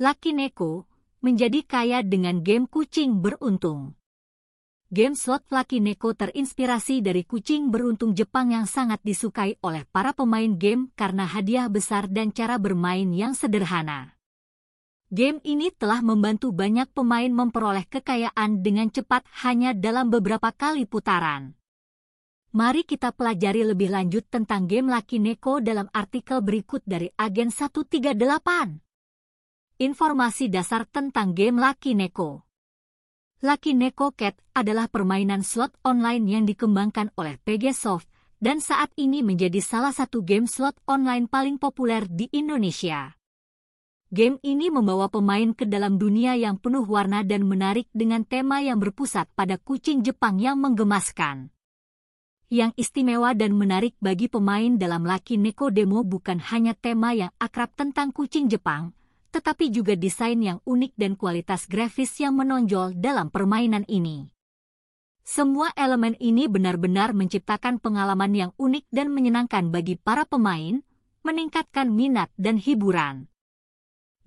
Lucky Neko, menjadi kaya dengan game kucing beruntung. Game slot Lucky Neko terinspirasi dari kucing beruntung Jepang yang sangat disukai oleh para pemain game karena hadiah besar dan cara bermain yang sederhana. Game ini telah membantu banyak pemain memperoleh kekayaan dengan cepat hanya dalam beberapa kali putaran. Mari kita pelajari lebih lanjut tentang game Lucky Neko dalam artikel berikut dari Agen 138. Informasi dasar tentang game Lucky Neko Lucky Neko Cat adalah permainan slot online yang dikembangkan oleh PG Soft dan saat ini menjadi salah satu game slot online paling populer di Indonesia. Game ini membawa pemain ke dalam dunia yang penuh warna dan menarik dengan tema yang berpusat pada kucing Jepang yang menggemaskan. Yang istimewa dan menarik bagi pemain dalam Lucky Neko Demo bukan hanya tema yang akrab tentang kucing Jepang, tetapi juga desain yang unik dan kualitas grafis yang menonjol dalam permainan ini. Semua elemen ini benar-benar menciptakan pengalaman yang unik dan menyenangkan bagi para pemain, meningkatkan minat dan hiburan.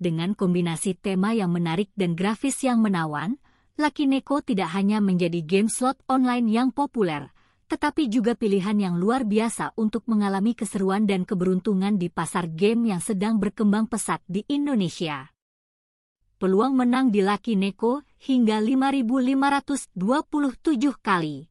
Dengan kombinasi tema yang menarik dan grafis yang menawan, Lucky Neko tidak hanya menjadi game slot online yang populer, tetapi juga pilihan yang luar biasa untuk mengalami keseruan dan keberuntungan di pasar game yang sedang berkembang pesat di Indonesia. Peluang menang di Lucky Neko hingga 5.527 kali.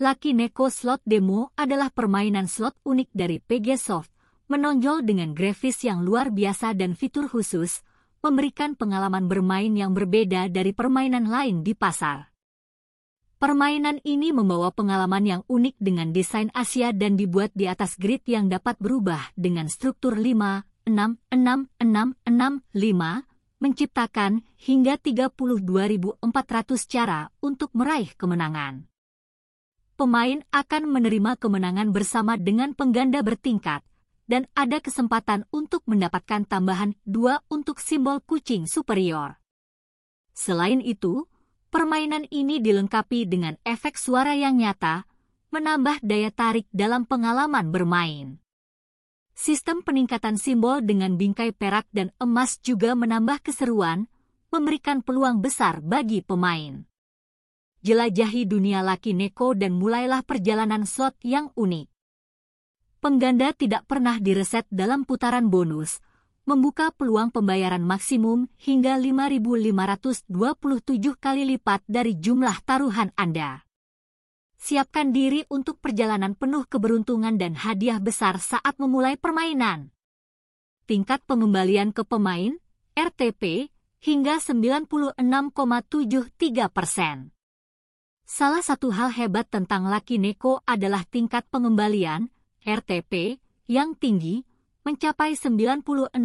Lucky Neko Slot Demo adalah permainan slot unik dari PG Soft, menonjol dengan grafis yang luar biasa dan fitur khusus, memberikan pengalaman bermain yang berbeda dari permainan lain di pasar. Permainan ini membawa pengalaman yang unik dengan desain Asia dan dibuat di atas grid yang dapat berubah dengan struktur 5, 6, 6, 6, 6, 5, menciptakan hingga 32.400 cara untuk meraih kemenangan. Pemain akan menerima kemenangan bersama dengan pengganda bertingkat, dan ada kesempatan untuk mendapatkan tambahan dua untuk simbol kucing superior. Selain itu, Permainan ini dilengkapi dengan efek suara yang nyata, menambah daya tarik dalam pengalaman bermain. Sistem peningkatan simbol dengan bingkai perak dan emas juga menambah keseruan, memberikan peluang besar bagi pemain. Jelajahi dunia laki Neko dan mulailah perjalanan slot yang unik. Pengganda tidak pernah direset dalam putaran bonus, membuka peluang pembayaran maksimum hingga 5.527 kali lipat dari jumlah taruhan Anda. Siapkan diri untuk perjalanan penuh keberuntungan dan hadiah besar saat memulai permainan. Tingkat pengembalian ke pemain, RTP, hingga 96,73 persen. Salah satu hal hebat tentang Lucky Neko adalah tingkat pengembalian, RTP, yang tinggi, mencapai 96,73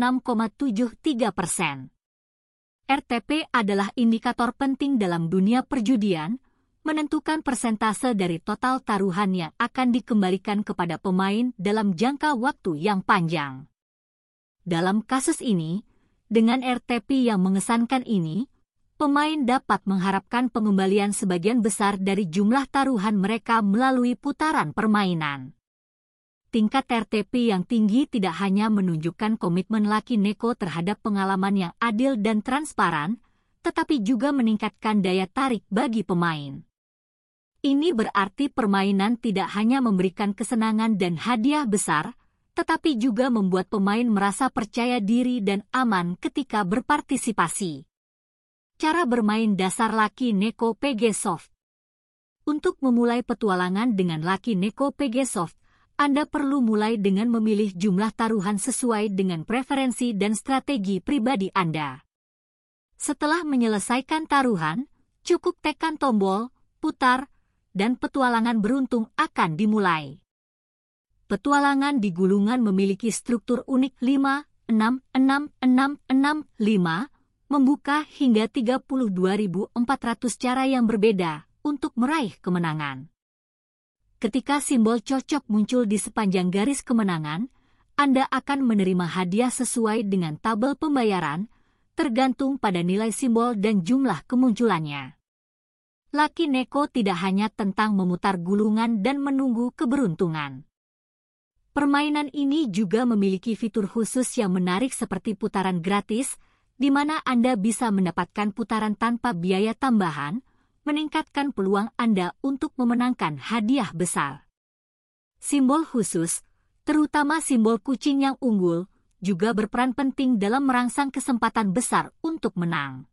persen. RTP adalah indikator penting dalam dunia perjudian, menentukan persentase dari total taruhan yang akan dikembalikan kepada pemain dalam jangka waktu yang panjang. Dalam kasus ini, dengan RTP yang mengesankan ini, pemain dapat mengharapkan pengembalian sebagian besar dari jumlah taruhan mereka melalui putaran permainan tingkat RTP yang tinggi tidak hanya menunjukkan komitmen Laki Neko terhadap pengalaman yang adil dan transparan, tetapi juga meningkatkan daya tarik bagi pemain. Ini berarti permainan tidak hanya memberikan kesenangan dan hadiah besar, tetapi juga membuat pemain merasa percaya diri dan aman ketika berpartisipasi. Cara bermain dasar Laki Neko PG Soft Untuk memulai petualangan dengan Laki Neko PG Soft, anda perlu mulai dengan memilih jumlah taruhan sesuai dengan preferensi dan strategi pribadi Anda. Setelah menyelesaikan taruhan, cukup tekan tombol, putar, dan petualangan beruntung akan dimulai. Petualangan di gulungan memiliki struktur unik 5, 6, 6, 6, 6, 5, membuka hingga 32.400 cara yang berbeda untuk meraih kemenangan. Ketika simbol cocok muncul di sepanjang garis kemenangan, Anda akan menerima hadiah sesuai dengan tabel pembayaran, tergantung pada nilai simbol dan jumlah kemunculannya. Laki Neko tidak hanya tentang memutar gulungan dan menunggu keberuntungan. Permainan ini juga memiliki fitur khusus yang menarik seperti putaran gratis, di mana Anda bisa mendapatkan putaran tanpa biaya tambahan, meningkatkan peluang Anda untuk memenangkan hadiah besar. Simbol khusus, terutama simbol kucing yang unggul, juga berperan penting dalam merangsang kesempatan besar untuk menang.